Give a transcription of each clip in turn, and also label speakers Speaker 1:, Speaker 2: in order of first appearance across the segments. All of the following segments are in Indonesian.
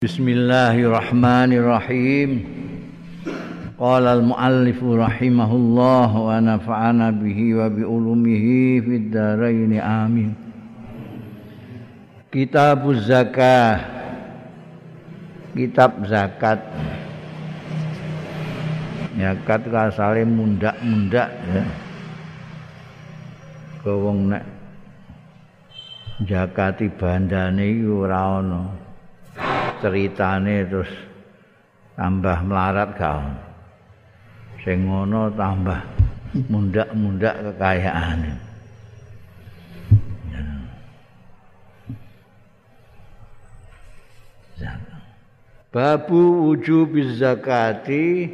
Speaker 1: Bismillahirrahmanirrahim. Qala al-muallif rahimahullah wa nafa'ana bihi wa bi ulumihi fid dharain amin. Kitab zakah. Kitab zakat. Zakat asale mundak-mundak ya. Kewong nek zakati bandane iki ora ana. Ceritane terus tambah melarat gak sing ngono tambah mundak-mundak kekayaane. Babu wujub zakati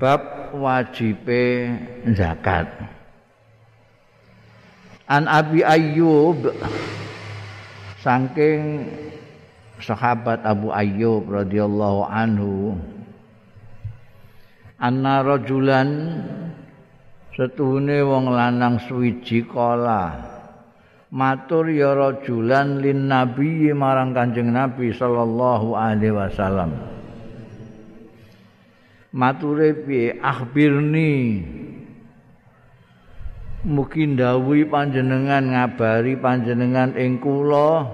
Speaker 1: bab wajibe zakat. An Abi Ayyub saking sahabat Abu Ayyub radhiyallahu anhu anna rajulan setuhune wong lanang suwiji kala. Matur ya rajulan lin nabi marang kanjeng nabi sallallahu alaihi wasallam. Mature piye? Akhbirni. Mungkin dawuhi panjenengan ngabari panjenengan ing kula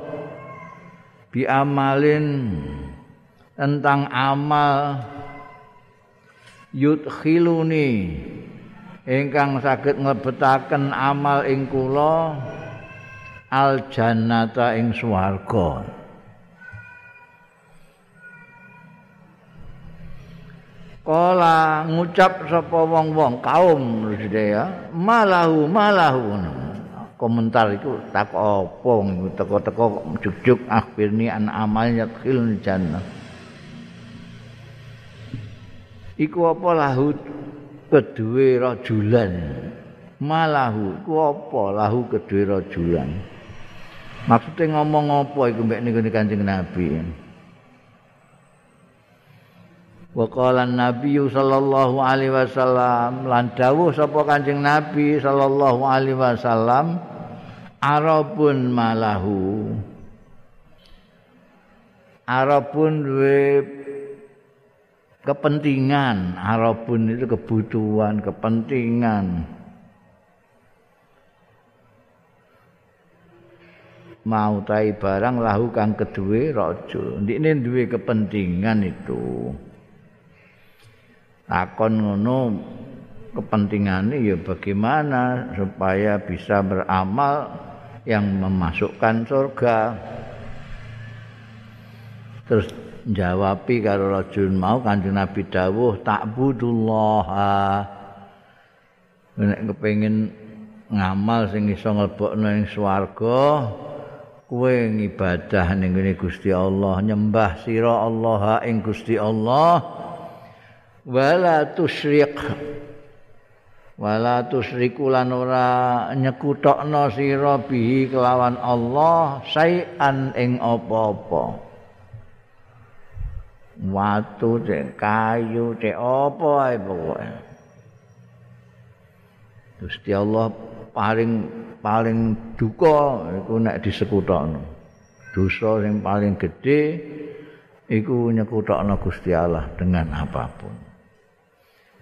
Speaker 1: bi amalin tentang amal. Yudkhiluni. Ingkang saged nglebetaken amal ing kula. Al jannata ing swarga. Kala ngucap sapa wong-wong kaum ya. Malahu malahu komentar itu tak apa teko-teko juk-juk akhirni an amal yadkhil jannah. Iku apa lahu kedue rajulan? Malahu iku apa lahu kedue rajulan? Maksudnya ngomong apa iku mbek niku Kanjeng Nabi? Wa qala Nabi sallallahu alaihi wasallam lan dawuh sapa Kanjeng Nabi sallallahu alaihi wasallam Arabun malahu. Arabun duwe kepentingan. Arabun itu kebutuhan kepentingan. Mau tai barang lahu kang kedue raja. Ndikne duwe kepentingan itu. Takon ngono kepentingannya ya bagaimana supaya bisa beramal yang memasukkan surga. Terus jawabi karo rajul mau kanjeng Nabi dawuh ta'budullah nek kepengin ngamal sing iso nglebokno ing swarga kowe ngibadah ning Gusti Allah nyembah sira Allah ing Gusti Allah. Wala tusyrik wala tusriku lan ora nyekutokno sira bihi kelawan Allah sayan ing apa-apa. Watu cek kayu cek apa ae pokoke. Gusti Allah paling paling duka iku nek disekutokno. Dosa sing paling gedhe iku nyekutokno Gusti Allah dengan apapun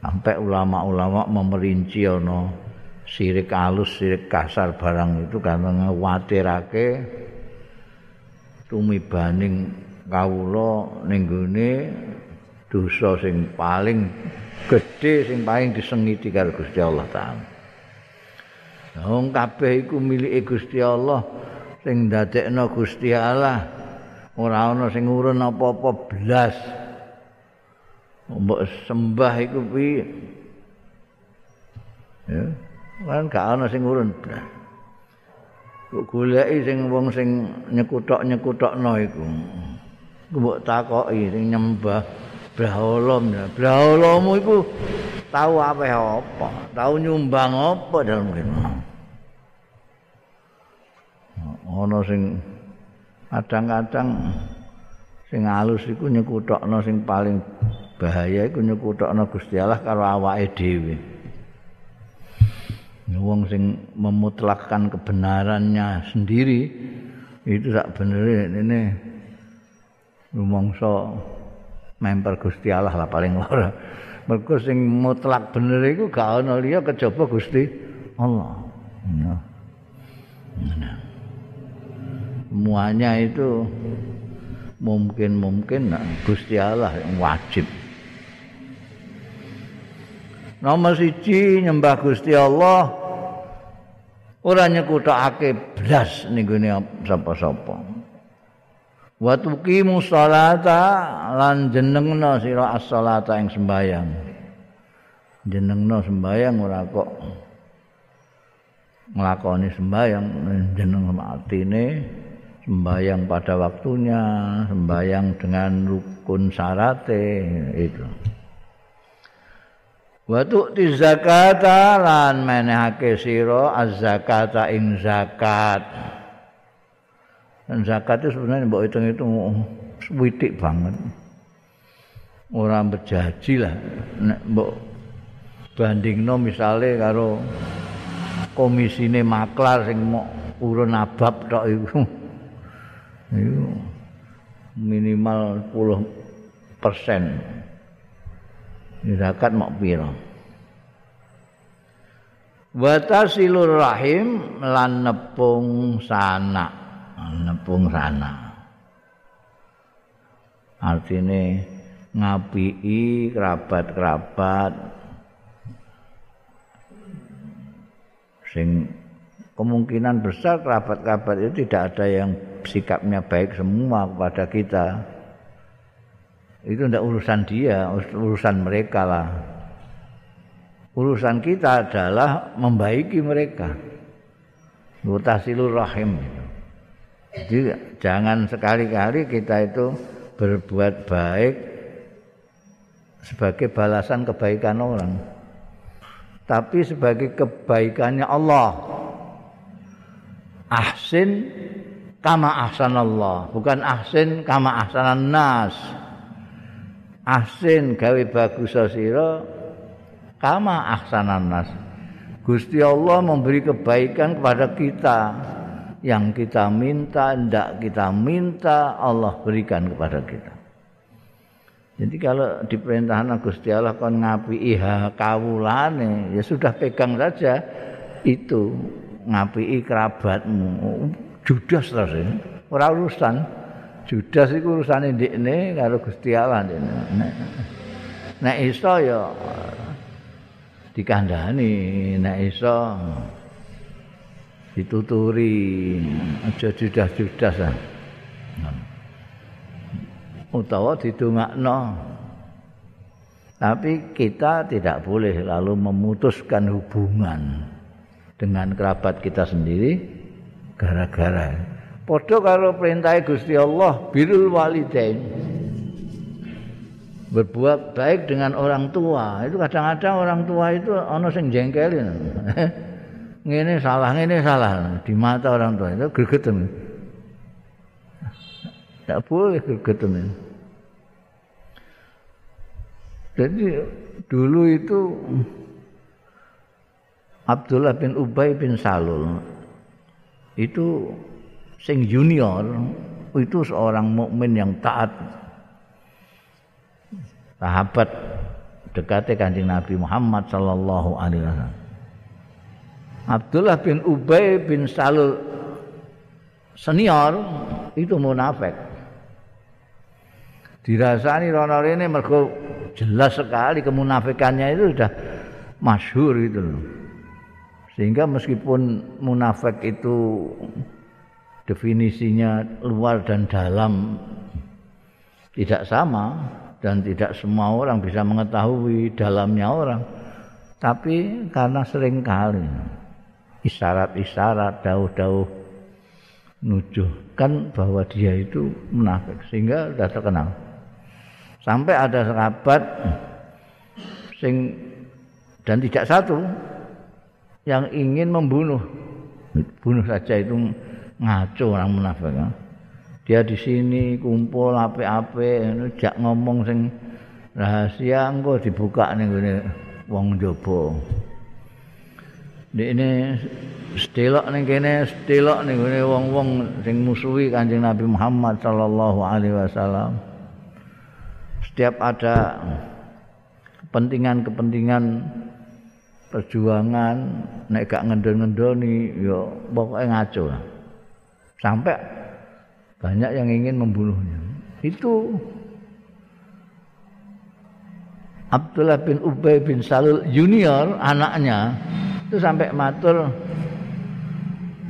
Speaker 1: sampai ulama-ulama memerinci ono sirik halus sirik kasar barang itu karena ngawatirake tumibaning kawula ning gone dosa sing paling gedhe sing paling disengiti karo Gusti Allah taala. Wong kabeh iku milike Gusti Allah sing ndadekno Gusti Allah. Ora ana sing urun apa-apa blas mbok sembah iku piye? Ya kan gak ana sing urun. Kok goleki sing wong sing nyekutok-nyekutokno iku? Mbok takoki sing nyembah Braholom. Ya Braholomu iku tahu apa apa? Tahu nyumbang apa dalam kene? Ana sing kadang-kadang sing halus iku nyekutokno sing paling bahaya iku nyekutokno Gusti Allah karo awake dhewe. Wong sing memutlakkan kebenarannya sendiri itu sak bener ini rumangsa memper Gusti Allah lah paling ora mergo sing mutlak bener iku gak ana liya kejaba Gusti Allah nah. Nah. semuanya itu mungkin-mungkin Gusti Allah yang wajib nomor siji nyembah Gusti Allah ora nyekutake blas ning gone sapa-sapa. Wa tuqimu sholata lan jenengna sira as-sholata ing sembayang. Jenengna sembayang ora kok nglakoni sembayang jeneng artine sembayang pada waktunya, sembayang dengan rukun syarate itu. Wa tu'ti zakata lan menehake sira az-zakata ing zakat. Dan zakat itu sebenarnya mbok hitung itu switik banget. Orang berjanji lah. Nek mbok bandingno misale karo komisine maklar sing mau urun abab tok iku. Iku minimal 10 persen zakat mau piro Watasilur rahim lan nepung sana nepung sana artinya ngapii kerabat-kerabat. Sing kemungkinan besar kerabat-kerabat itu tidak ada yang sikapnya baik semua kepada kita itu tidak urusan dia, urusan mereka lah. Urusan kita adalah membaiki mereka. Mutasilur rahim. Jadi jangan sekali-kali kita itu berbuat baik sebagai balasan kebaikan orang. Tapi sebagai kebaikannya Allah. Ahsin kama ahsanallah, bukan ahsin kama ahsanan nas. Ahsin gawe bagus sira kama ahsanan nas. Gusti Allah memberi kebaikan kepada kita. Yang kita minta ndak kita minta Allah berikan kepada kita. Jadi kalau diperintahkan Gusti Allah kon ngapi iha kawulane ya sudah pegang saja itu. Ngapi kerabatmu. Judas terus ini ora urusan Judas iku urusane ndekne karo Gusti Allah ndekne. Nek, nek iso ya dikandhani, nek iso dituturi aja judas-judas ah. Utawa didongakno. Tapi kita tidak boleh lalu memutuskan hubungan dengan kerabat kita sendiri gara-gara Padha karo perintah Gusti Allah birrul walidain. Berbuat baik dengan orang tua. Itu kadang-kadang orang tua itu ana sing jengkelin. ngene salah, ngene salah di mata orang tua itu gregeten. Tidak boleh gregeten. Jadi dulu itu Abdullah bin Ubay bin Salul itu sing junior itu seorang mukmin yang taat. Sahabat dekatnya kanjeng Nabi Muhammad sallallahu alaihi wasallam. Abdullah bin Ubay bin Salul senior itu munafik. Dirasani rono rene mergo jelas sekali kemunafikannya itu sudah masyhur itu sehingga meskipun munafik itu definisinya luar dan dalam. Tidak sama dan tidak semua orang bisa mengetahui dalamnya orang. Tapi karena sering kali isyarat-isyarat dauh-dauh nujuhkan bahwa dia itu munafik. Sehingga sudah terkenal. Sampai ada sahabat sing dan tidak satu yang ingin membunuh. Bunuh saja itu ngaco orang munafik. Dia di sini kumpul ape-ape, jak ngomong sing rahasia engko dibuka ning ngene wong njaba. ini sedelok ning kene sedelok ning wong-wong sing musuhi Kanjeng Nabi Muhammad sallallahu alaihi wasallam setiap ada kepentingan-kepentingan perjuangan nek gak ngendon-ngendoni ya pokoknya ngaco lah. Sampai banyak yang ingin membunuhnya. Itu Abdullah bin Ubay bin Salul junior anaknya itu sampai matur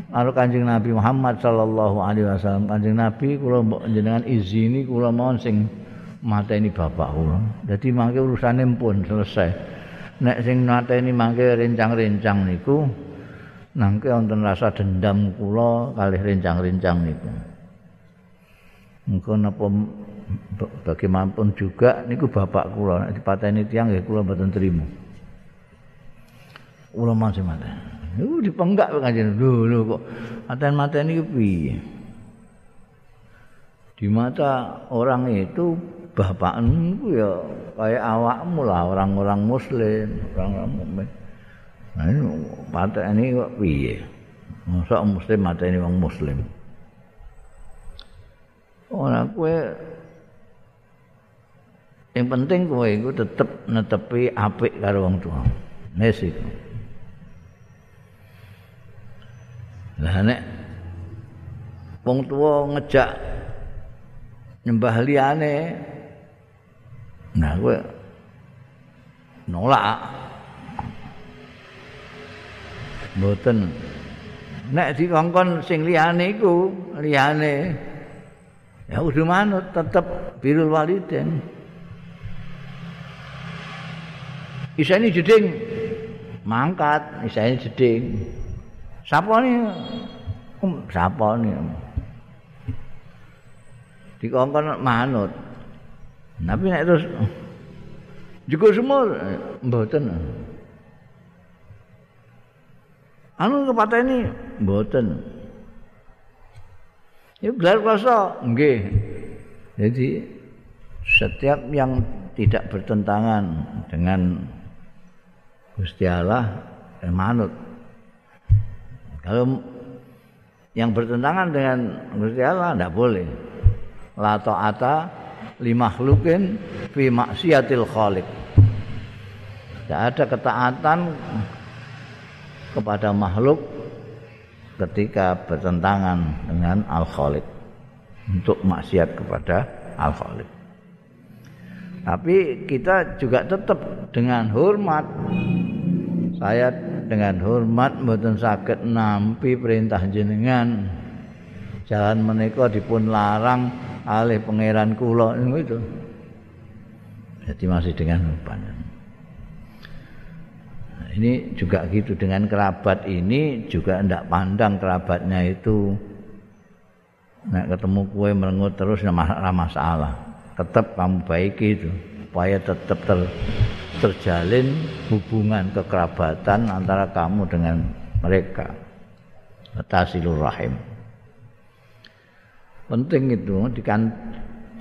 Speaker 1: karo Kanjeng Nabi Muhammad sallallahu alaihi wasallam Kanjeng Nabi kula mbok jenengan izini kula mohon sing mateni bapak kula. Dadi mangke urusane pun selesai. Nek sing mateni mangke rencang-rencang niku nangke wonten rasa dendam kula kalih rencang-rencang niku. Engko napa bagaimanapun juga niku bapak kula nek dipateni tiyang nggih kula mboten trima. Kula masih mate. Iku dipenggak kanjeng. Lho lho kok maten-mateni iki piye? Di mata orang itu bapak itu ya kayak awakmu lah orang-orang muslim, orang-orang mukmin. Nah, ini mata ini kok piye? Masa muslim mateni wong muslim? Ora kowe yang penting kowe iku tetep netepi apik karo wong tuwa. Nes itu. Lah nek wong tuwa ngejak nyembah liane, nah kowe nolak. Mboten. Nek dikongkon sing liyane iku liyane ya kudu manut tetep birul waliden. Isane jeding mangkat isane jeding. Sapa ni um, sapa ni dikongkon manut. Tapi nek terus juga semua mboten anu kepateni mboten. Ya gelar kuasa. Nggih. Jadi setiap yang tidak bertentangan dengan Gusti Allah eh, manut. Kalau yang bertentangan dengan Gusti Allah tidak boleh. La ta'ata li makhlukin fi maksiatil khaliq. Tidak ada ketaatan kepada makhluk ketika bertentangan dengan al-khaliq. Untuk maksiat kepada al-khaliq. Tapi kita juga tetap dengan hormat. Saya dengan hormat mboten saged nampi perintah jenengan. Jalan menika dipun larang alih pangeran kula itu. Jadi masih dengan hormat ini juga gitu. Dengan kerabat ini juga tidak pandang kerabatnya itu. Nak ketemu kue merengut terus nggak masalah. Tetap kamu baiki itu supaya tetap ter, terjalin hubungan kekerabatan antara kamu dengan mereka. Tasilur rahim penting itu dikan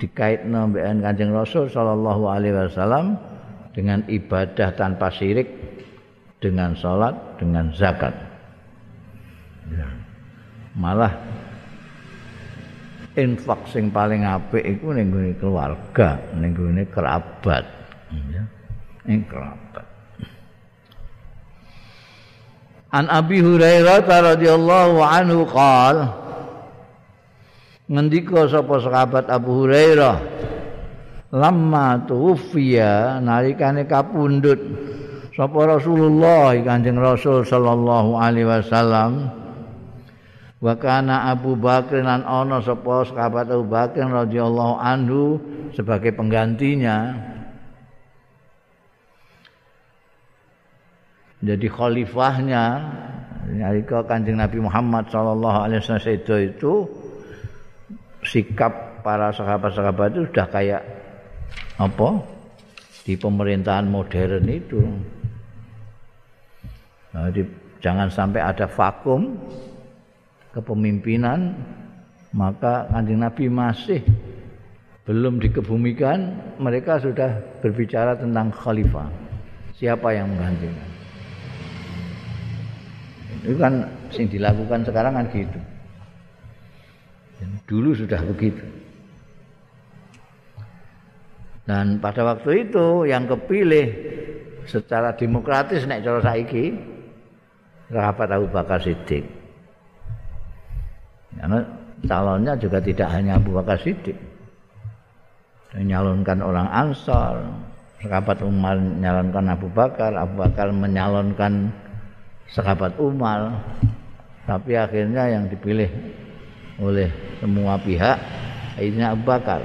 Speaker 1: dikait nambahan kanjeng rasul wasallam dengan ibadah tanpa syirik dengan sholat, dengan zakat. Malah infak sing paling apik iku ning keluarga, ning gone kerabat. Ya. Ning kerabat. An Abi Hurairah radhiyallahu anhu qal ngendika sapa sahabat Abu Hurairah lamma tuwfiya nalikane kapundhut sapa Rasulullah Kanjeng Rasul sallallahu alaihi wasallam wa kana Abu Bakar lan ana sapa sahabat Abu Bakar radhiyallahu anhu sebagai penggantinya. Jadi khalifahnya nalika Kanjeng Nabi Muhammad sallallahu alaihi wasallam itu sikap para sahabat-sahabat itu sudah kayak apa? Di pemerintahan modern itu Jadi jangan sampai ada vakum kepemimpinan maka kanjeng Nabi masih belum dikebumikan mereka sudah berbicara tentang khalifah siapa yang menggantikan Itu kan yang dilakukan sekarang kan gitu. Dulu sudah begitu. Dan pada waktu itu yang kepilih secara demokratis nek cara saiki sahabat Abu Bakar Siddiq. Karena calonnya juga tidak hanya Abu Bakar Siddiq. Menyalonkan orang Ansar, sahabat Umar menyalonkan Abu Bakar, Abu Bakar menyalonkan sahabat Umar. Tapi akhirnya yang dipilih oleh semua pihak ini Abu Bakar.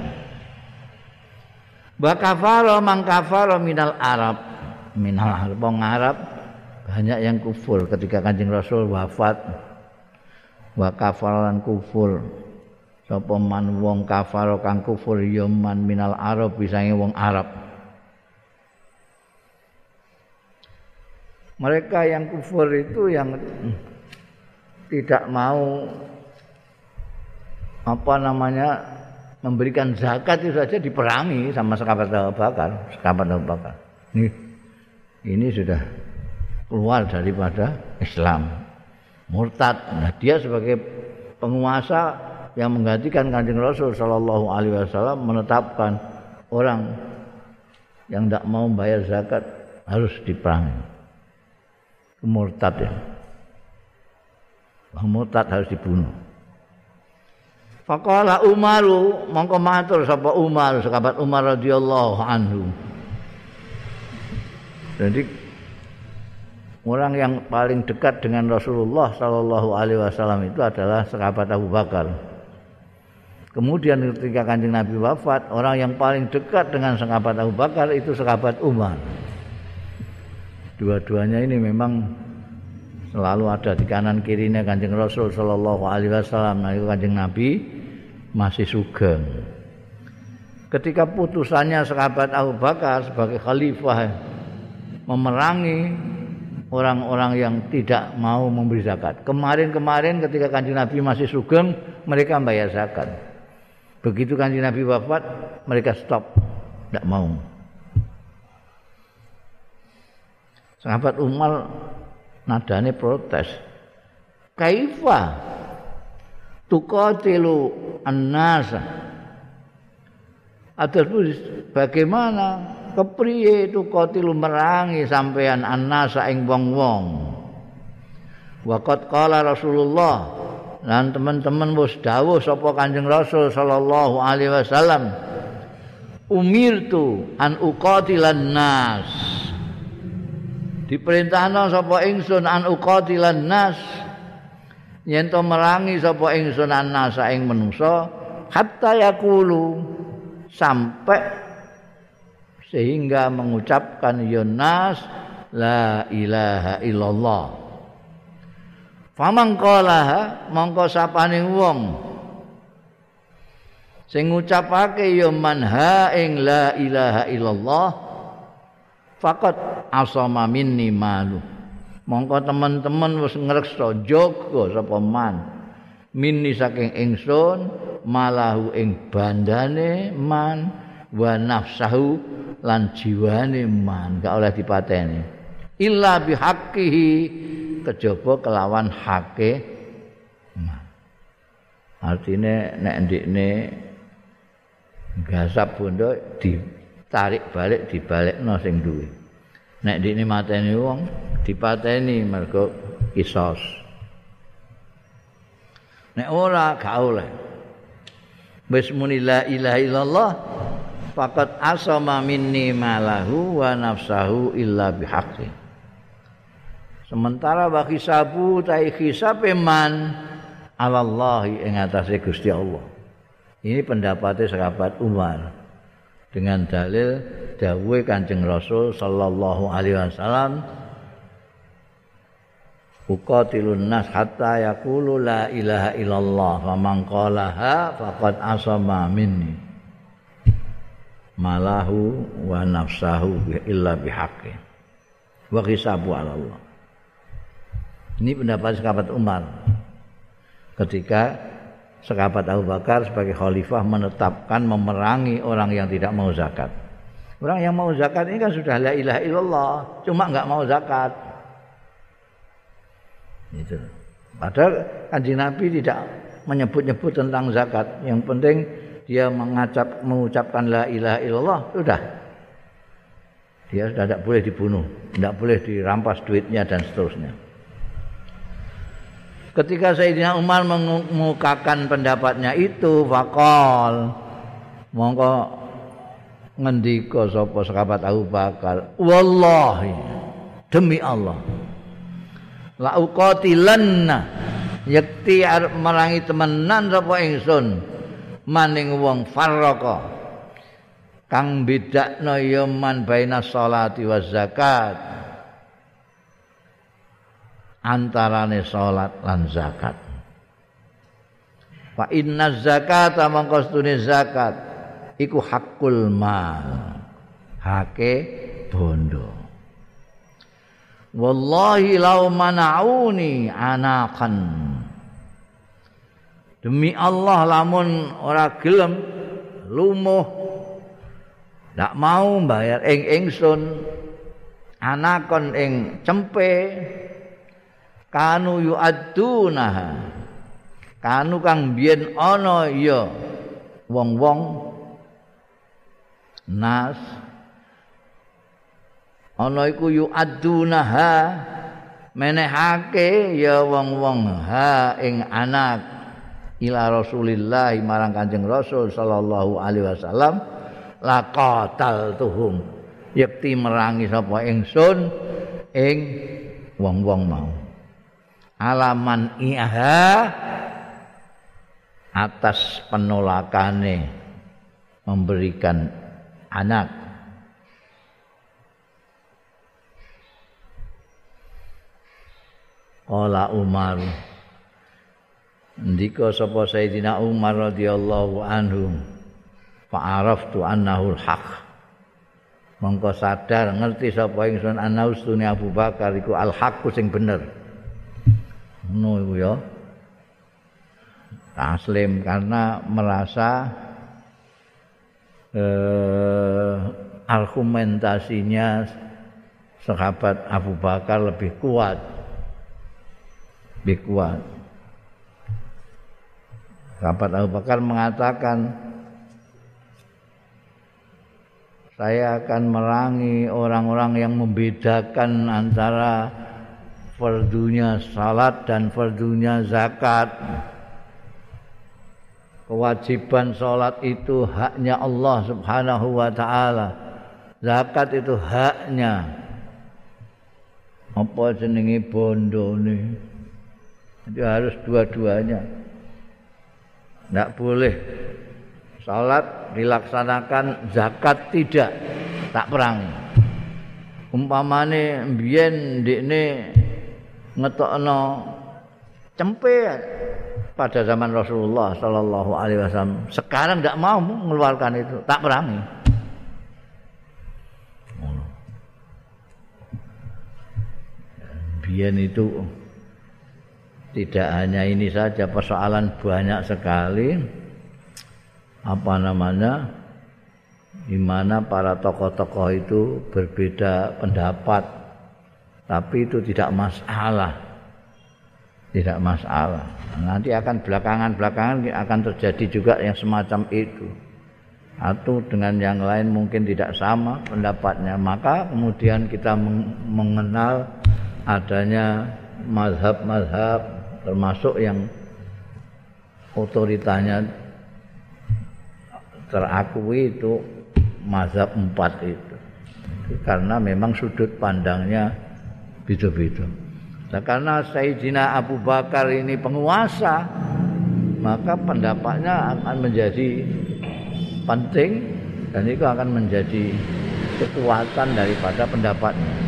Speaker 1: Wa kafara man kafara minal Arab. Minal Arab Arab banyak yang kufur ketika Kanjeng Rasul wafat. Wa kafaran kufur. Sapa man wong kafara kang kufur ya man minal Arab bisange wong Arab. Mereka yang kufur itu yang tidak mau apa namanya memberikan zakat itu saja diperangi sama sekabat Abu Bakar, sekabat Abu Bakar. Ini ini sudah keluar daripada Islam. Murtad. Nah, dia sebagai penguasa yang menggantikan Kanjeng Rasul sallallahu alaihi wasallam menetapkan orang yang tidak mau bayar zakat harus diperangi. Murtad ya. Murtad harus dibunuh. Faqala Umaru mongko matur sapa Umar sahabat Umar radhiyallahu anhu. Jadi orang yang paling dekat dengan Rasulullah sallallahu alaihi wasallam itu adalah sahabat Abu Bakar. Kemudian ketika Kanjeng Nabi wafat, orang yang paling dekat dengan sahabat Abu Bakar itu sahabat Umar. Dua-duanya ini memang selalu ada di kanan kirinya Kanjeng Rasul sallallahu alaihi wasallam. Nah, itu Kanjeng Nabi masih sugeng. Ketika putusannya sahabat Abu Bakar sebagai khalifah memerangi orang-orang yang tidak mau memberi zakat. Kemarin-kemarin ketika kanjeng Nabi masih sugeng, mereka bayar zakat. Begitu kanjeng Nabi wafat, mereka stop, tidak mau. Sahabat Umar nadane protes. Kaifa tuqatilu an-nasa Atas bagaimana kepriye tuqatilu merangi sampean an-nasa ing wong-wong? Waqat qala Rasulullah. Lan teman-teman wis dawuh sapa Kanjeng Rasul sallallahu alaihi wasallam umirtu an uqatilan nas. Diperintahno sapa ingsun an uqatilan nas. Yen to merangi sapa ingsun nasa ing menungsa hatta yaqulu. Sampai sehingga mengucapkan yunas la ilaha illallah. Faman qalaha mongko sapane wong. Sing ngucapake ya man ha ing la ilaha illallah faqat asama minni malu. Mongko teman-teman wis ngreksa jaga sapa man. Mini saking ingsun malahu ing bandane man wa nafsahu lan jiwane man gak oleh dipateni illa bihaqqihi kejaba kelawan hake man artine nek ndikne gasap bondo ditarik balik dibalikno sing duwe nek ndikne mateni wong dipateni mergo kisos. Nek ora gak oleh. Wis muni la ilaha illallah faqat asama minni malahu wa nafsahu illa bihaqqi. Sementara wa hisabu ta hisab man alallahi ing atase Gusti Allah. Ini pendapatnya sahabat Umar dengan dalil dawuhe Kanjeng Rasul sallallahu alaihi wasallam uqatilun nas hatta yaqulu la ilaha illallah faman qalaha faqad asama minni malahu wa nafsahu illa bihaqqi wa hisabu ala Allah. Ini pendapat sahabat Umar. Ketika sahabat Abu Bakar sebagai khalifah menetapkan memerangi orang yang tidak mau zakat. Orang yang mau zakat ini kan sudah la ilaha illallah cuma enggak mau zakat. Itu. Padahal kanjeng Nabi tidak menyebut-nyebut tentang zakat. Yang penting dia mengacap, mengucapkan la ilaha illallah, sudah. Dia sudah tidak boleh dibunuh, tidak boleh dirampas duitnya dan seterusnya. Ketika Sayyidina Umar mengemukakan pendapatnya itu, fakol, mongko ngendika sapa sahabat Abu Bakar, wallahi demi Allah la uqatilanna yakti arep merangi temenan sapa ingsun maning wong farraka kang bedakno ya man baina sholati wa zakat. Antarane salat lan zakat. Fa inna zakata mangko zakat iku hakul mal. Hake bondo. Wallahi lau mana'uni anakan demi Allah lamun ora gelem lumuh. Ndak mau bayar ing ingsun anakon ing cempe. Kanu yu'adduna kanu kang biyen ana ya wong-wong nas. Ana iku yu adunaha menehake ya wong-wong ha ing anak ila Rasulillah marang Kanjeng Rasul sallallahu alaihi wasallam laqatal tuhum yakti merangi sapa ingsun ing wong-wong mau. Alaman iha atas penolakane memberikan anak. Qala Umar Ndika sapa Sayyidina Umar radhiyallahu anhu fa'araftu annahu al-haq. Mongko sadar ngerti sapa ingsun ana ustune Abu Bakar iku al-haq sing bener. Ngono iku ya. Taslim karena merasa eh, argumentasinya sahabat Abu Bakar lebih kuat. Lebih kuat. Sahabat Abu Bakar mengatakan saya akan merangi orang-orang yang membedakan antara fardunya salat dan fardunya zakat. Kewajiban salat itu haknya Allah Subhanahu wa taala. Zakat itu haknya. Apa jenenge bondo nih? Jadi harus dua-duanya. Tidak boleh salat dilaksanakan, zakat tidak, tak perang. Umpamane mbiyen ndekne ngetokno cempe pada zaman Rasulullah sallallahu alaihi wasallam. Sekarang tidak mau mengeluarkan itu, tak perangi. Biyen itu tidak hanya ini saja persoalan banyak sekali. Apa namanya? Di mana para tokoh-tokoh itu berbeda pendapat. Tapi itu tidak masalah. Tidak masalah. Nanti akan belakangan-belakangan akan terjadi juga yang semacam itu. Atau dengan yang lain mungkin tidak sama pendapatnya. Maka kemudian kita mengenal adanya mazhab-mazhab termasuk yang otoritanya terakui itu mazhab empat itu. Karena memang sudut pandangnya beda-beda. Nah, karena Sayyidina Abu Bakar ini penguasa maka pendapatnya akan menjadi penting dan itu akan menjadi kekuatan daripada pendapatnya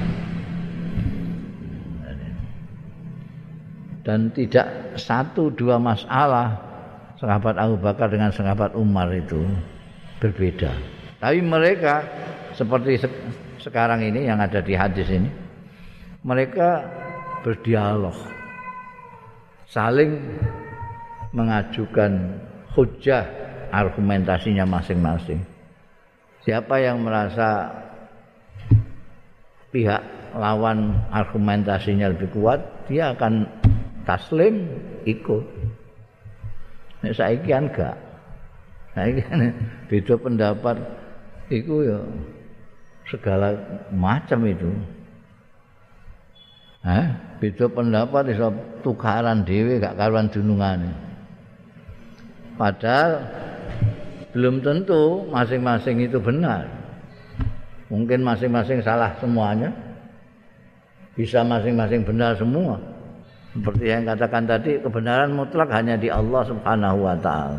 Speaker 1: dan tidak satu dua masalah sahabat Abu Bakar dengan sahabat Umar itu berbeda. Tapi mereka seperti sekarang ini yang ada di hadis ini, mereka berdialog, saling mengajukan hujah argumentasinya masing-masing. Siapa yang merasa pihak lawan argumentasinya lebih kuat, dia akan taslim ikut nek saiki kan gak saiki beda pendapat iku ya segala macam itu Hah? Beda pendapat iso tukaran dhewe gak karuan dunungane. Padahal belum tentu masing-masing itu benar. Mungkin masing-masing salah semuanya. Bisa masing-masing benar semua. Seperti yang katakan tadi, kebenaran mutlak hanya di Allah Subhanahu wa taala.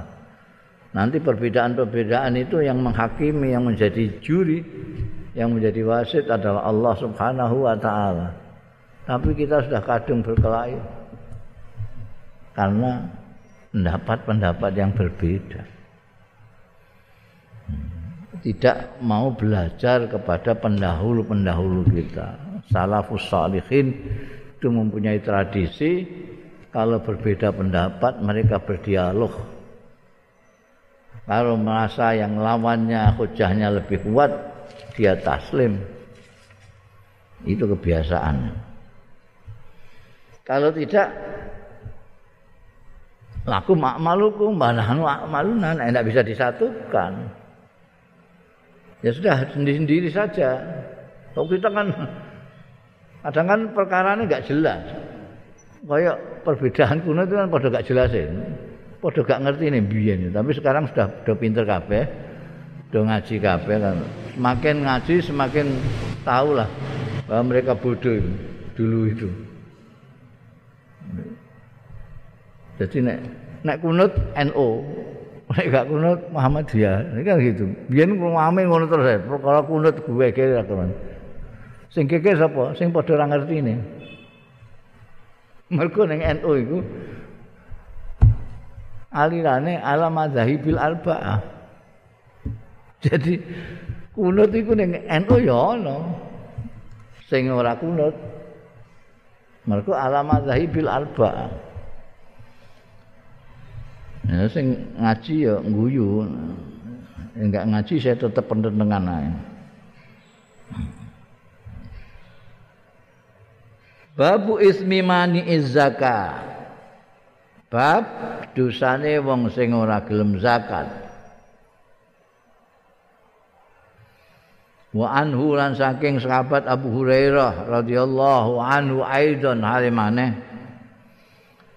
Speaker 1: Nanti perbedaan-perbedaan itu yang menghakimi, yang menjadi juri, yang menjadi wasit adalah Allah Subhanahu wa taala. Tapi kita sudah kadung berkelahi karena pendapat-pendapat yang berbeda. Tidak mau belajar kepada pendahulu-pendahulu kita. Salafus salihin itu mempunyai tradisi kalau berbeda pendapat mereka berdialog. Kalau merasa yang lawannya hujahnya lebih kuat, dia taslim. Itu kebiasaannya. Kalau tidak laku makmaluku manahnu akmaluna tidak bisa disatukan. Ya sudah sendiri-sendiri saja. Kalau kita kan kadang kan perkara ini nggak jelas. Kayak perbedaan kuno itu kan pada gak jelas ya. Pada gak ngerti nih biyen. Tapi sekarang sudah sudah pinter kabeh. Sudah ngaji kabeh kan. Semakin ngaji semakin tahu lah bahwa mereka bodoh dulu itu. Jadi nek nek kunut NO, nek gak kunut Muhammadiyah. Ini kan gitu. Biyen ngomame ngono terus. Perkara kunut gue kira teman. Sing keke sapa? Sing padha ora ngertine. Mergo ning NU iku alirane ala madzahibil arba'ah. Jadi kunut iku ning NU ya ana. Sing ora kunut Mergo alamat zahibil arba. Ya sing ngaji ya guyu. Enggak ngaji saya tetap pendendengan ae. Babu ismi mani izzaka. Bab dosane wong sing ora gelem zakat. wa anhu lan saking sahabat Abu Hurairah radhiyallahu anhu aidon halimane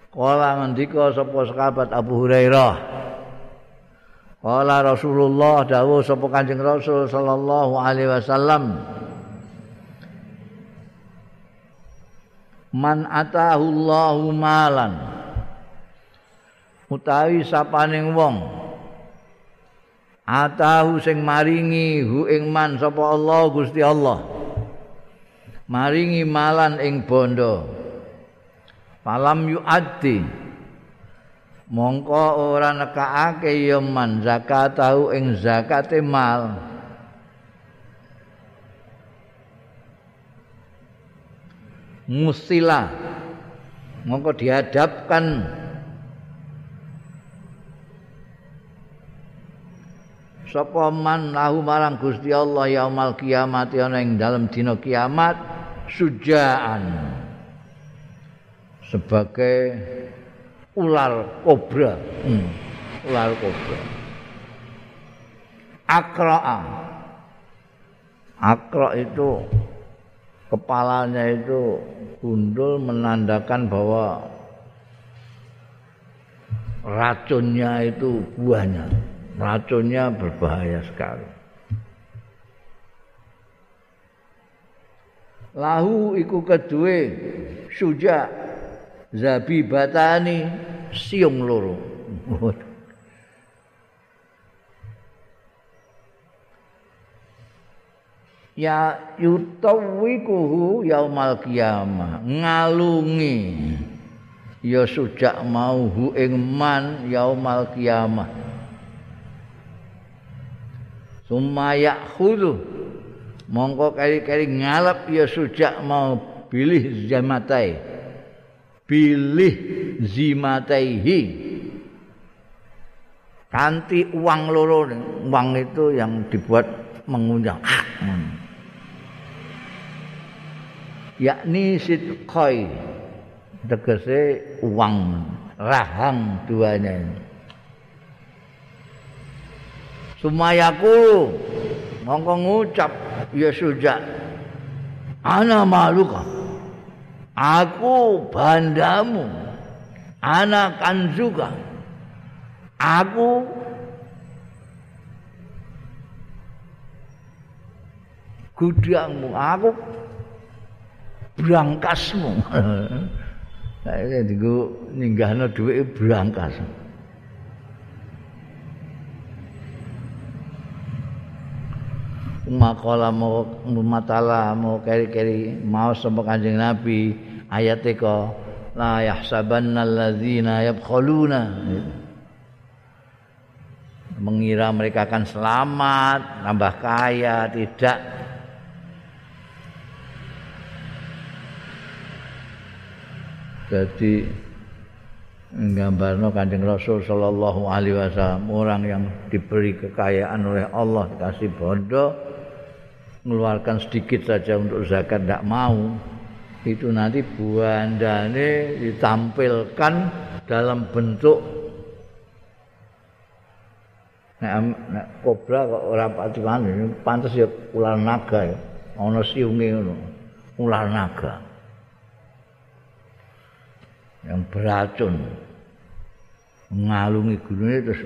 Speaker 1: kala ngendika sapa sahabat Abu Hurairah kala Rasulullah dawuh sapa Kanjeng Rasul sallallahu alaihi wasallam Man atahu malan utawi sapaning wong. Atahu sing maringi hu ing man sapa Allah Gusti Allah. Maringi malan ing bondo. Falam yuaddi. Mongko ora nekake ya man zakat tahu ing zakate mal musila mongko dihadapkan. Sapa man lahu marang Gusti Allah yaumal kiamat ana ing dalem dina kiamat? Sujaan. Sebagai ular kobra. Hmm. ular kobra. Akra akra itu kepalanya itu gundul menandakan bahwa racunnya itu buahnya racunnya berbahaya sekali. Lahu iku kedue suja zabibatani siung loro. Ya yutawikuhu yaumal qiyamah. Ngalungi. Ya sujak mau hu ing man yaumal qiyamah. Sumaya khulu mongko kali-kali ngalap ya sujak mau pilih zamatai pilih zimataihi. Kanti uang loro uang itu yang dibuat mengunjang. Hmm. Yakni sidqai tegese uang rahang duanya. Sumayaku mongko ngucap ya suja ana maluka aku bandamu anak kanzuka aku gudangmu aku brangkasmu. Saya digo ninggahno dhuwit brangkas. Makola mau matala mau keri-keri mau sama kanjeng Nabi ayat kok la yahsabanna alladzina yabkhuluna mengira mereka akan selamat nambah kaya tidak jadi nggambarno Kanjeng Rasul sallallahu alaihi wasallam orang yang diberi kekayaan oleh Allah dikasih bondo mengeluarkan sedikit saja untuk zakat tidak mau. Itu nanti buandane ditampilkan dalam bentuk nek nek kobra kok ora pati pantes ya ular naga ya. Ana siunge ngono ular naga yang beracun ngalungi gunungnya terus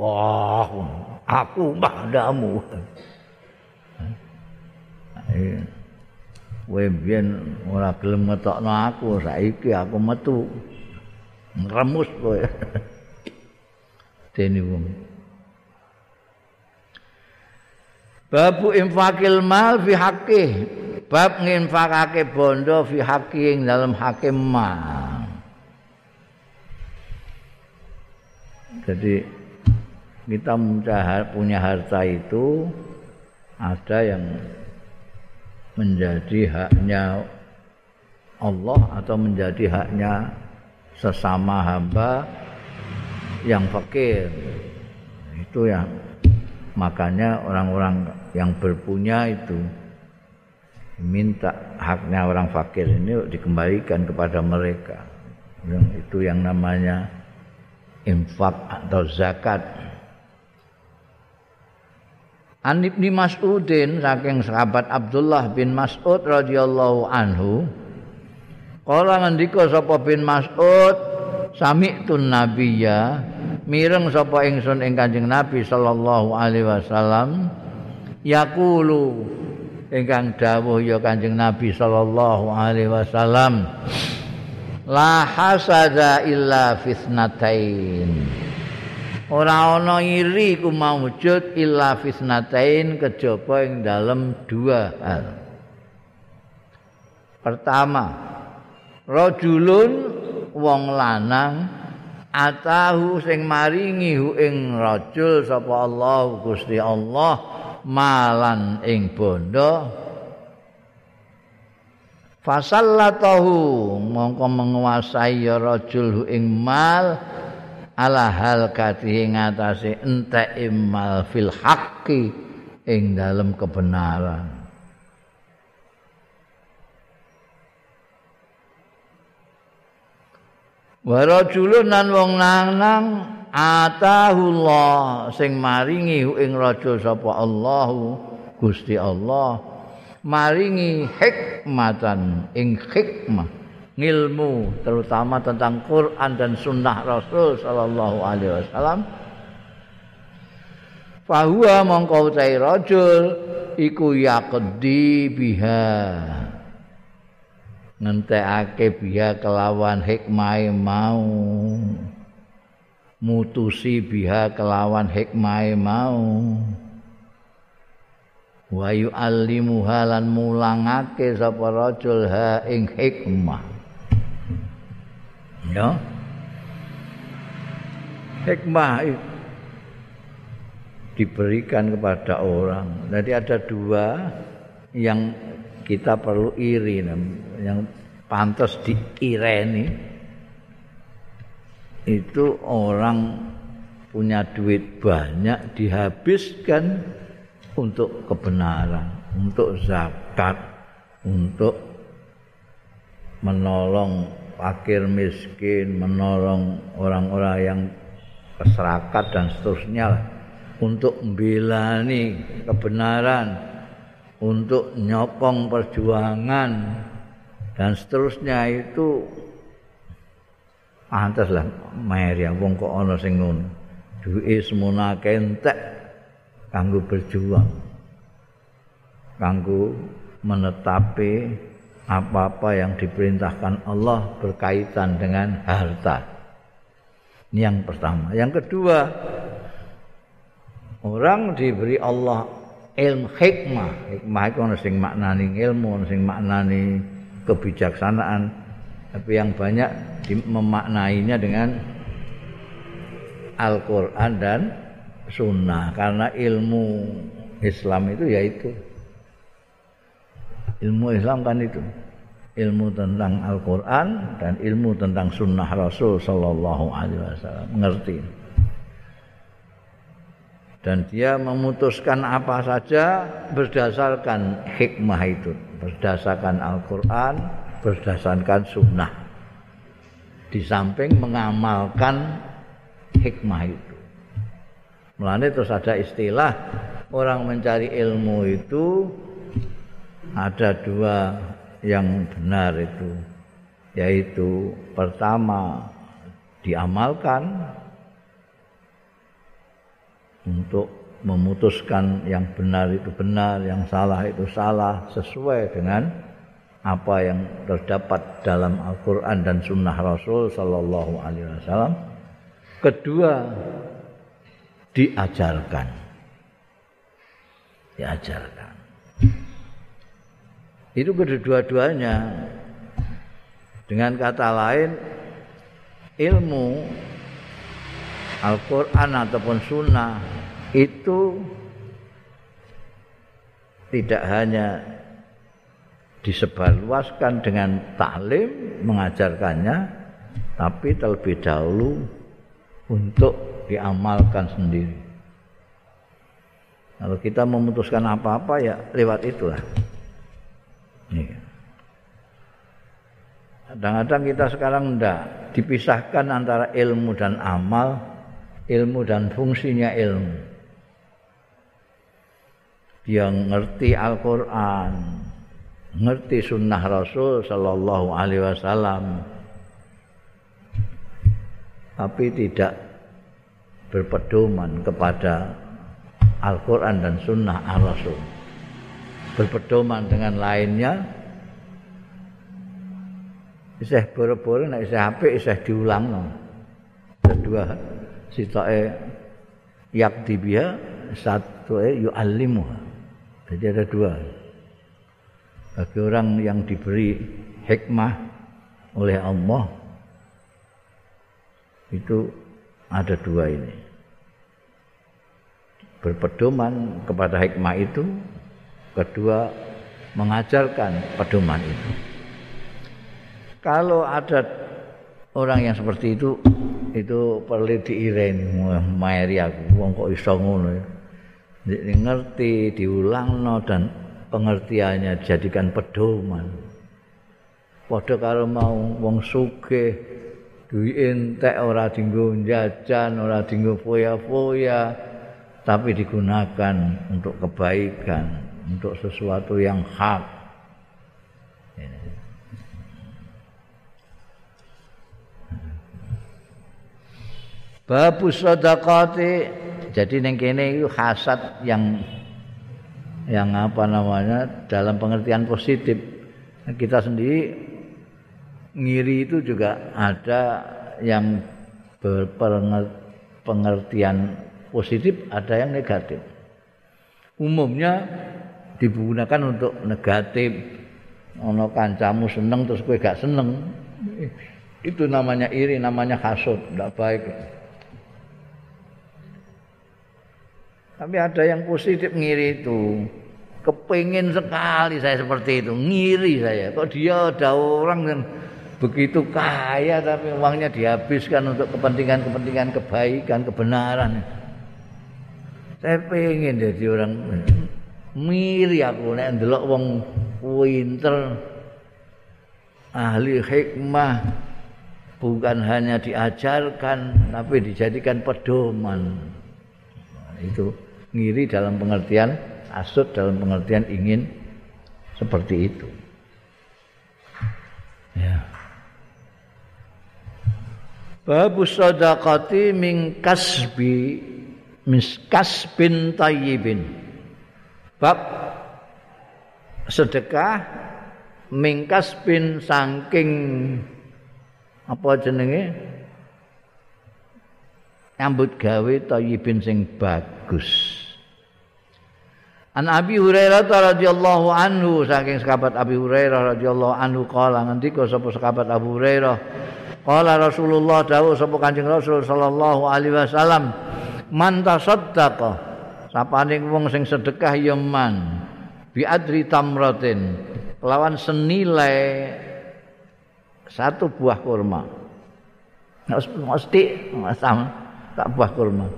Speaker 1: wah aku padamu. Wembien ora gelem ngetokno aku saiki aku metu. Ngremus kowe. Dene wong. Babu infakil mal fi haqqih. Bab nginfakake bondo fi haqqih ing dalam hakim mal Jadi kita punya harta itu ada yang menjadi haknya Allah atau menjadi haknya sesama hamba yang fakir. Itu yang makanya orang-orang yang berpunya itu minta haknya orang fakir ini dikembalikan kepada mereka. Itu yang namanya infak atau zakat. An Ibni Mas'udin saking sahabat Abdullah bin Mas'ud radhiyallahu anhu Kala ngendika sapa bin Mas'ud sami'tun nabiyya mireng sapa ingsun ing Kanjeng Nabi sallallahu alaihi wasallam yaqulu ingkang dawuh ya Kanjeng Nabi sallallahu alaihi wasallam la hasada illa fitnatain. Ora ana iri ku maujud illa fitnatain kejaba ing dalem dua hal. Pertama rajulun wong lanang atahu sing maringi hu ing rajul sapa Allah Gusti Allah malan ing bondo fasallatahu mongko menguasai ya rajul ing mal ala hal kati ing atase entek imal fil haqqi ing dalam kebenaran. Wa rajulun nan wong lanang atahullah sing maringi ing rajul sapa Allahu Gusti Allah maringi hikmatan. Ing hikmah ngilmu terutama tentang Quran dan sunnah Rasul sallallahu alaihi wasallam. Fahuwa mongko utai rajul iku yaqdi biha. Ngentekake biha kelawan hikmah mau. Mutusi biha kelawan hikmah mau wa yu'allimu halan mulangake sapa rajul ha ing hikmah. Ya. Hikmah diberikan kepada orang. Jadi ada dua yang kita perlu iri yang pantas diireni. Itu orang punya duit banyak dihabiskan untuk kebenaran, untuk zakat, untuk menolong fakir miskin, menolong orang-orang yang keserakat dan seterusnya untuk membelani kebenaran, untuk nyokong perjuangan dan seterusnya itu pantas lah Maria wong kok ana sing ngono? Duwe semono kentek kanggo berjuang kanggo menetapi apa-apa yang diperintahkan Allah berkaitan dengan harta. Ini yang pertama. Yang kedua, orang diberi Allah ilmu hikmah. Hikmah itu ada sing maknani ilmu, ada sing maknani kebijaksanaan. Tapi yang banyak memaknainya dengan Al-Quran dan Sunnah. Karena ilmu Islam itu yaitu ilmu Islam kan itu. Ilmu tentang Al-Quran dan ilmu tentang Sunnah Rasul Sallallahu Alaihi Wasallam. Mengerti dan dia memutuskan apa saja berdasarkan hikmah itu. Berdasarkan Al-Quran berdasarkan Sunnah. Di samping mengamalkan hikmah itu Mulanya terus ada istilah orang mencari ilmu itu ada dua yang benar itu yaitu pertama diamalkan untuk memutuskan yang benar itu benar, yang salah itu salah sesuai dengan apa yang terdapat dalam Al-Qur'an dan sunnah Rasul sallallahu alaihi wasallam. Kedua diajarkan. Diajarkan. itu kedua-duanya dengan kata lain ilmu Al-Quran ataupun Sunnah itu tidak hanya disebarluaskan dengan taklim mengajarkannya tapi terlebih dahulu untuk diamalkan sendiri. Kalau kita memutuskan apa-apa ya lewat itulah. Kadang-kadang kita sekarang tidak dipisahkan antara ilmu dan amal, ilmu dan fungsinya ilmu. Dia ngerti Al-Quran, ngerti sunnah Rasul Sallallahu Alaihi Wasallam, tapi tidak berpedoman kepada Al-Quran dan sunnah Al-Rasul berpedoman dengan lainnya isih boro-boro nek isih apik isih diulangno kedua sitoke yak dibia satu yu'allimu jadi ada dua. Bagi orang yang diberi hikmah oleh Allah itu ada dua ini berpedoman kepada hikmah itu kedua mengajarkan pedoman itu. Kalau ada orang yang seperti itu itu perlu diireni maeri aku wong kok iso ngono ya. ngerti diulangno dan pengertiannya dijadikan pedoman. Padha karo mau wong sugih duwi entek ora dinggo jajan, ora dinggo foya-foya tapi digunakan untuk kebaikan. untuk sesuatu yang hak. Babu sedekati jadi neng kene itu hasad yang yang apa namanya dalam pengertian positif kita sendiri ngiri itu juga ada yang berpengertian positif ada yang negatif. Umumnya digunakan untuk negatif. Ono kancamu seneng terus kowe gak seneng. Itu namanya iri namanya hasud tidak baik. Tapi ada yang positif ngiri itu. Kepingin sekali saya seperti itu ngiri saya. Kok dia ada orang yang begitu kaya tapi uangnya dihabiskan untuk kepentingan-kepentingan kebaikan kebenaran. Saya pengen jadi orang miri aku. Nek ndelok wong pinter ahli hikmah bukan hanya diajarkan tapi dijadikan pedoman. Itu ngiri dalam pengertian asut dalam pengertian ingin seperti itu. Ya Babu sadaqati min kasbi miskas bin tayyibin. Bab sedekah mingkas bin saking apa jenenge nyambut gawe tayyibin sing bagus. An Abi Hurairah radhiyallahu anhu saking sahabat Abi Hurairah radhiyallahu anhu kala ngendika sapa sahabat Abu Hurairah Qala Rasulullah dawuh sapa Kanjeng Rasul sallallahu alaihi wasallam man tasaddaqa sapane wong sing sedekah ya man bi adri tamratin lawan senilai satu buah kurma. Mesti sama tak buah kurma.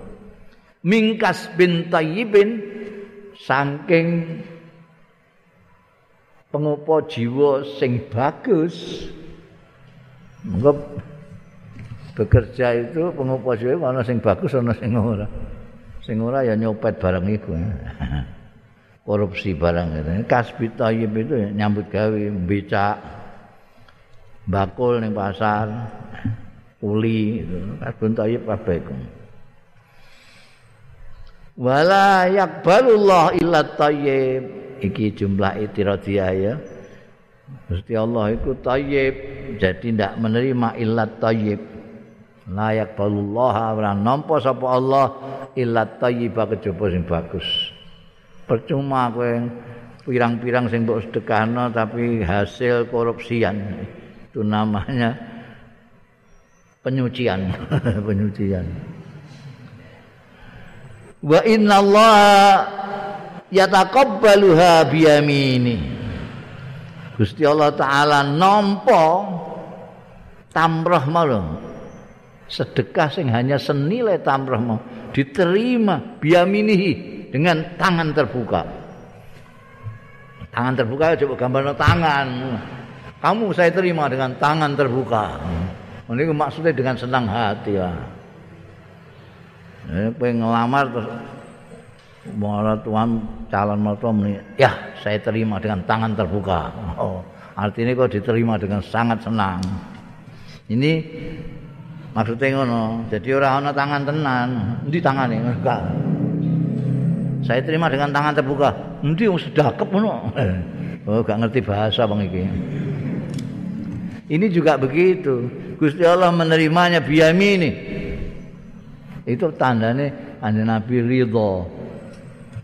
Speaker 1: Mingkas bin tayyibin saking pengupo jiwa sing bagus Mengko bekerja itu pengupas dhewe ana sing bagus ana sing ora. Sing ora ya nyopet barang iku. Korupsi barang itu. Kasbi tayyib itu ya, nyambut gawe, becak, bakul ning pasar, uli itu. Kasbi tayyib kabeh iku. Wala yakbalullah illa tayyib. Iki jumlah itiradiyah ya. Gusti Allah itu tayyib, jadi tidak menerima illat tayyib. Layak balullah ora nampa sapa Allah illat tayyib kejaba sing bagus. Percuma kowe pirang-pirang sing mbok sedekahno tapi hasil korupsian. Itu namanya penyucian, penyucian. Wa inna Allah yataqabbaluha biyamini. Gusti Allah taala nampa tamrah mau sedekah sing hanya senilai tamrah mau diterima biaminihi dengan tangan terbuka. Tangan terbuka coba gambar tangan. Kamu saya terima dengan tangan terbuka. Ini maksudnya dengan senang hati ya. Pengen ngelamar Malah Tuhan calon mertua ya saya terima dengan tangan terbuka. Oh, artinya kok diterima dengan sangat senang. Ini maksudnya ngono. Jadi orang ono tangan tenan, di tangan ini enggak. Saya terima dengan tangan terbuka. Nanti yang sedakep ngono. Oh, gak ngerti bahasa bang iki. Ini juga begitu. Gusti Allah menerimanya biyamini. Itu tandanya anda Nabi ridho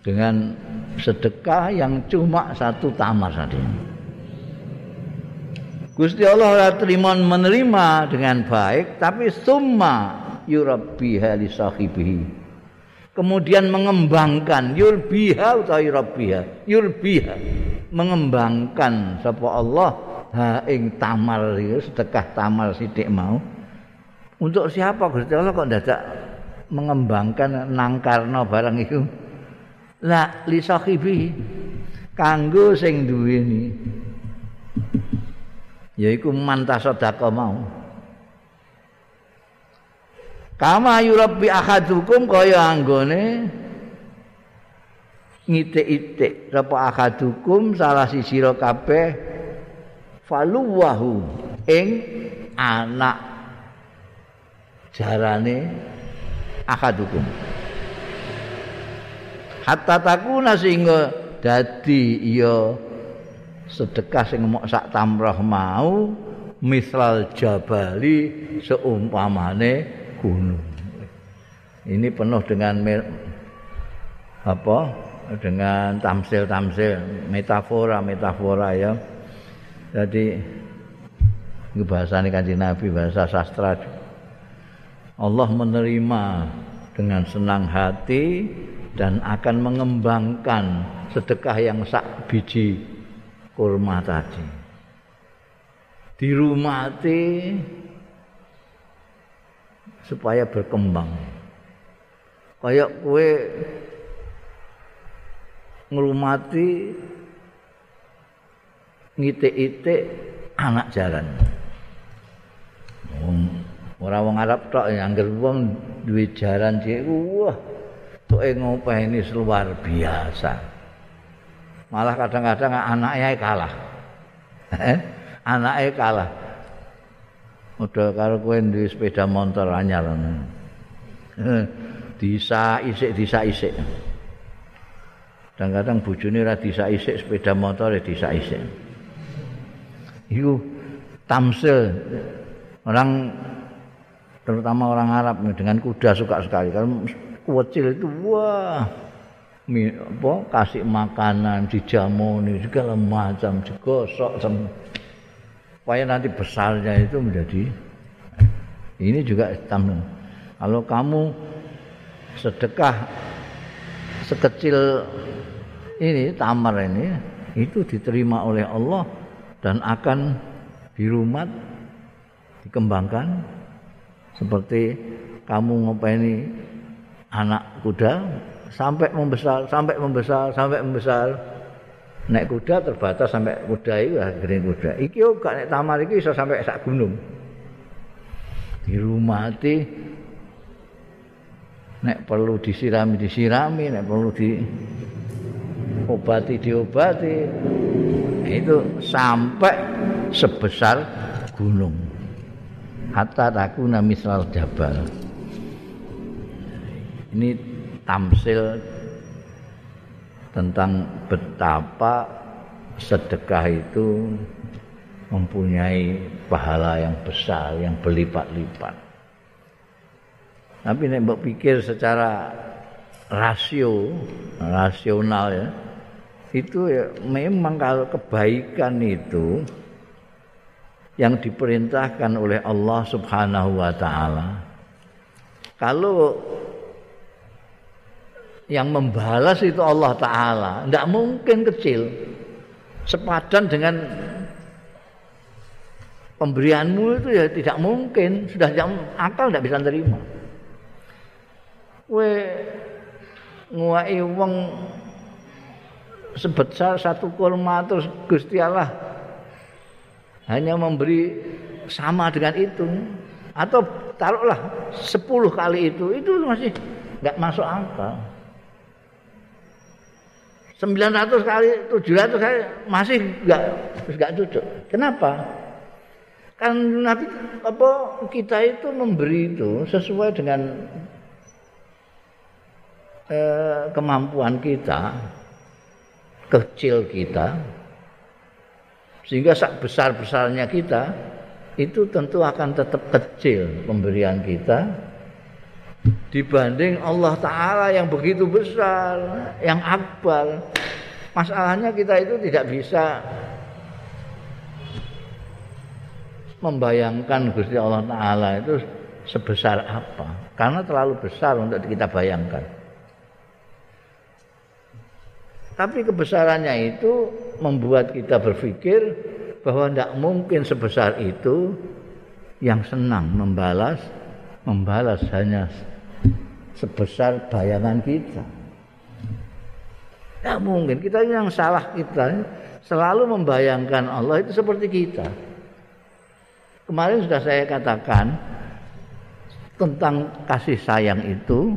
Speaker 1: dengan sedekah yang cuma satu tamar saja. Gusti Allah terima menerima dengan baik tapi summa yurabbiha li sahibihi. Kemudian mengembangkan yurbiha utawa yurabbiha, yurbiha mengembangkan sapa Allah ha ing tamar sedekah tamar sithik mau. Untuk siapa Gusti Allah kok dadak mengembangkan nangkarno barang itu? La li sahibi kanggo sing duweni. Yaiku mantah sedekah mau. Kama yurabbi ahadukum kaya anggone ngitik-itik sapa ahadukum salah siji sira kabeh faluwahu ing anak jarane ahadukum hatta takuna sehingga dadi iya sedekah sing mok sak tamrah mau misral jabali seumpamane gunung. Ini penuh dengan apa? Dengan tamsil-tamsil metafora-metafora ya. Jadi ini bahasa ini kanji Nabi bahasa sastra. Allah menerima dengan senang hati dan akan mengembangkan sedekah yang sak biji kurma tadi. Dirumati supaya berkembang. Kayak kue ngrumati ngitik-itik anak jalan. Ora wong Arab tok ya angger wong duwe jaran cilik wah tuke ngopeni luar biasa. Malah kadang-kadang anaknya kalah. Eh? anaknya kalah. Udah karo kowe duwe sepeda motor anyar. Disa isik disa isik. Kadang-kadang bojone ora disa isik sepeda motor ya disa isik. Iku tamsil orang terutama orang Arab dengan kuda suka sekali kalau kucil itu wah. Mi, apa kasih makanan dijamuni segala macam digosok supaya nanti besarnya itu menjadi ini juga tamu kalau kamu sedekah sekecil ini tamar ini itu diterima oleh Allah dan akan dirumat dikembangkan. Seperti kamu ngopeni anak kuda sampai membesar sampai membesar sampai membesar. Naik kuda terbatas sampai kuda itu gede kuda. Iki yo gak naik tamar iki bisa sampai sak gunung. Di rumah hati nek perlu disirami disirami nek perlu di obati diobati. Itu sampai sebesar gunung. Hatta takuna misal jabal. Ini tamsil tentang betapa sedekah itu mempunyai pahala yang besar, yang berlipat-lipat. Tapi nek mbok pikir secara rasio, rasional ya, itu ya memang kalau kebaikan itu yang diperintahkan oleh Allah Subhanahu wa taala. Kalau yang membalas itu Allah taala, tidak mungkin kecil. Sepadan dengan pemberianmu itu ya tidak mungkin, sudah jam akal tidak bisa terima. We nguai wong sebesar satu kurma terus Gusti Allah hanya memberi sama dengan itu atau taruhlah 10 kali itu itu masih nggak masuk akal 900 kali 700 kali masih nggak nggak cocok kenapa? Kan nabi apa kita itu memberi itu sesuai dengan eh, kemampuan kita kecil kita sehingga sak besar-besarnya kita itu tentu akan tetap kecil pemberian kita dibanding Allah Ta'ala yang begitu besar, yang akbar. Masalahnya kita itu tidak bisa membayangkan Gusti Allah Ta'ala itu sebesar apa. Karena terlalu besar untuk kita bayangkan. Tapi kebesarannya itu membuat kita berpikir bahwa tidak mungkin sebesar itu yang senang membalas membalas hanya sebesar bayangan kita. Tidak mungkin. Kita yang salah kita selalu membayangkan Allah itu seperti kita. Kemarin sudah saya katakan tentang kasih sayang itu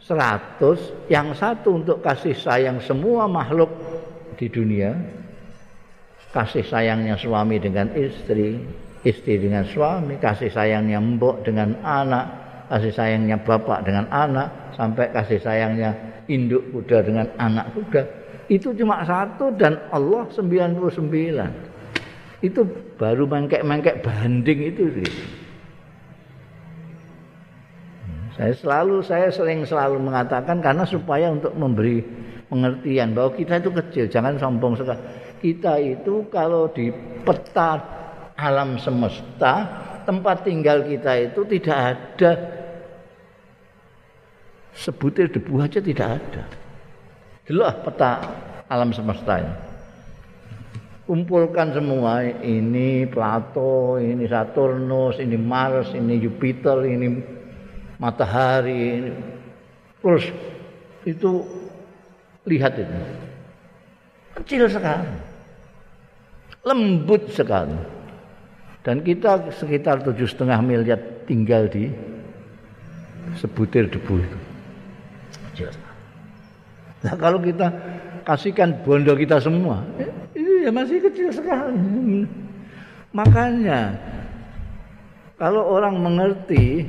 Speaker 1: seratus yang satu untuk kasih sayang semua makhluk di dunia kasih sayangnya suami dengan istri istri dengan suami kasih sayangnya mbok dengan anak kasih sayangnya bapak dengan anak sampai kasih sayangnya induk kuda dengan anak kuda itu cuma satu dan Allah 99 itu baru mengkek-mengkek banding itu gitu. Saya selalu saya sering selalu mengatakan karena supaya untuk memberi pengertian bahwa kita itu kecil, jangan sombong sekali. Kita itu kalau di peta alam semesta, tempat tinggal kita itu tidak ada sebutir debu aja tidak ada. Jelas peta alam semesta ini. Kumpulkan semua ini Plato, ini Saturnus, ini Mars, ini Jupiter, ini matahari terus itu lihat itu kecil sekali lembut sekali dan kita sekitar tujuh setengah miliar tinggal di sebutir debu itu. Jelas. Nah, kalau kita kasihkan bondo kita semua, ya masih kecil sekali. Makanya kalau orang mengerti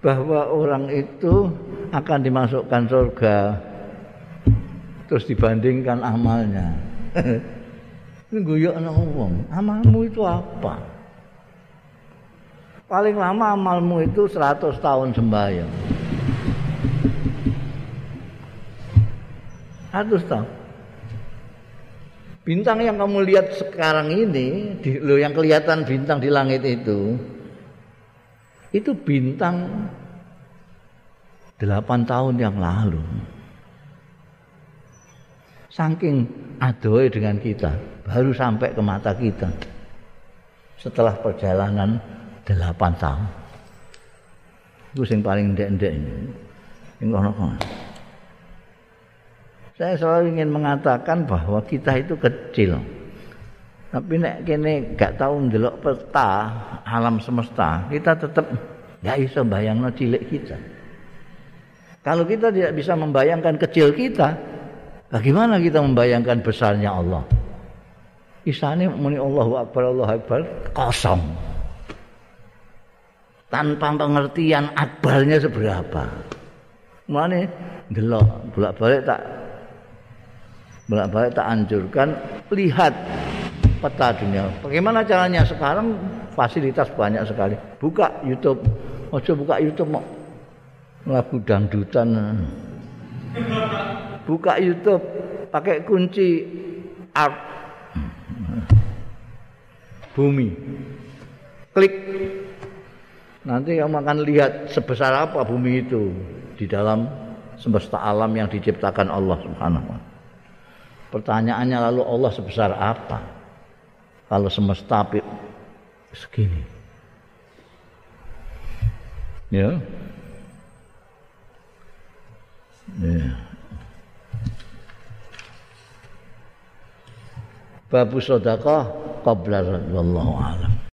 Speaker 1: bahwa orang itu akan dimasukkan surga terus dibandingkan amalnya. Ini guyok wong, amalmu itu apa? Paling lama amalmu itu 100 tahun sembahyang. 100 tahun. Bintang yang kamu lihat sekarang ini, di, lo yang kelihatan bintang di langit itu, itu bintang 8 tahun yang lalu. Saking adoe dengan kita, baru sampai ke mata kita. Setelah perjalanan 8 tahun. Itu yang paling ndek-ndek ini. Saya selalu ingin mengatakan bahwa kita itu kecil. Tapi nek kene gak tahu ndelok peta alam semesta, kita tetap gak bisa bayangno cilik kita. Kalau kita tidak bisa membayangkan kecil kita, Bagaimana kita membayangkan besarnya Allah? Isane muni Allahu Akbar Allahu Akbar kosong. Tanpa pengertian akbarnya seberapa. Mulane delok bolak-balik tak bolak-balik tak anjurkan lihat peta dunia. Bagaimana caranya? Sekarang fasilitas banyak sekali. Buka YouTube. Ojo buka YouTube mau lagu dangdutan. Buka YouTube pakai kunci art. Bumi. Klik. Nanti kamu akan lihat sebesar apa bumi itu di dalam semesta alam yang diciptakan Allah Subhanahu wa Pertanyaannya lalu Allah sebesar apa? Kalau semesta segini. Ya. Ya. babu sedekah qabla wallahu alam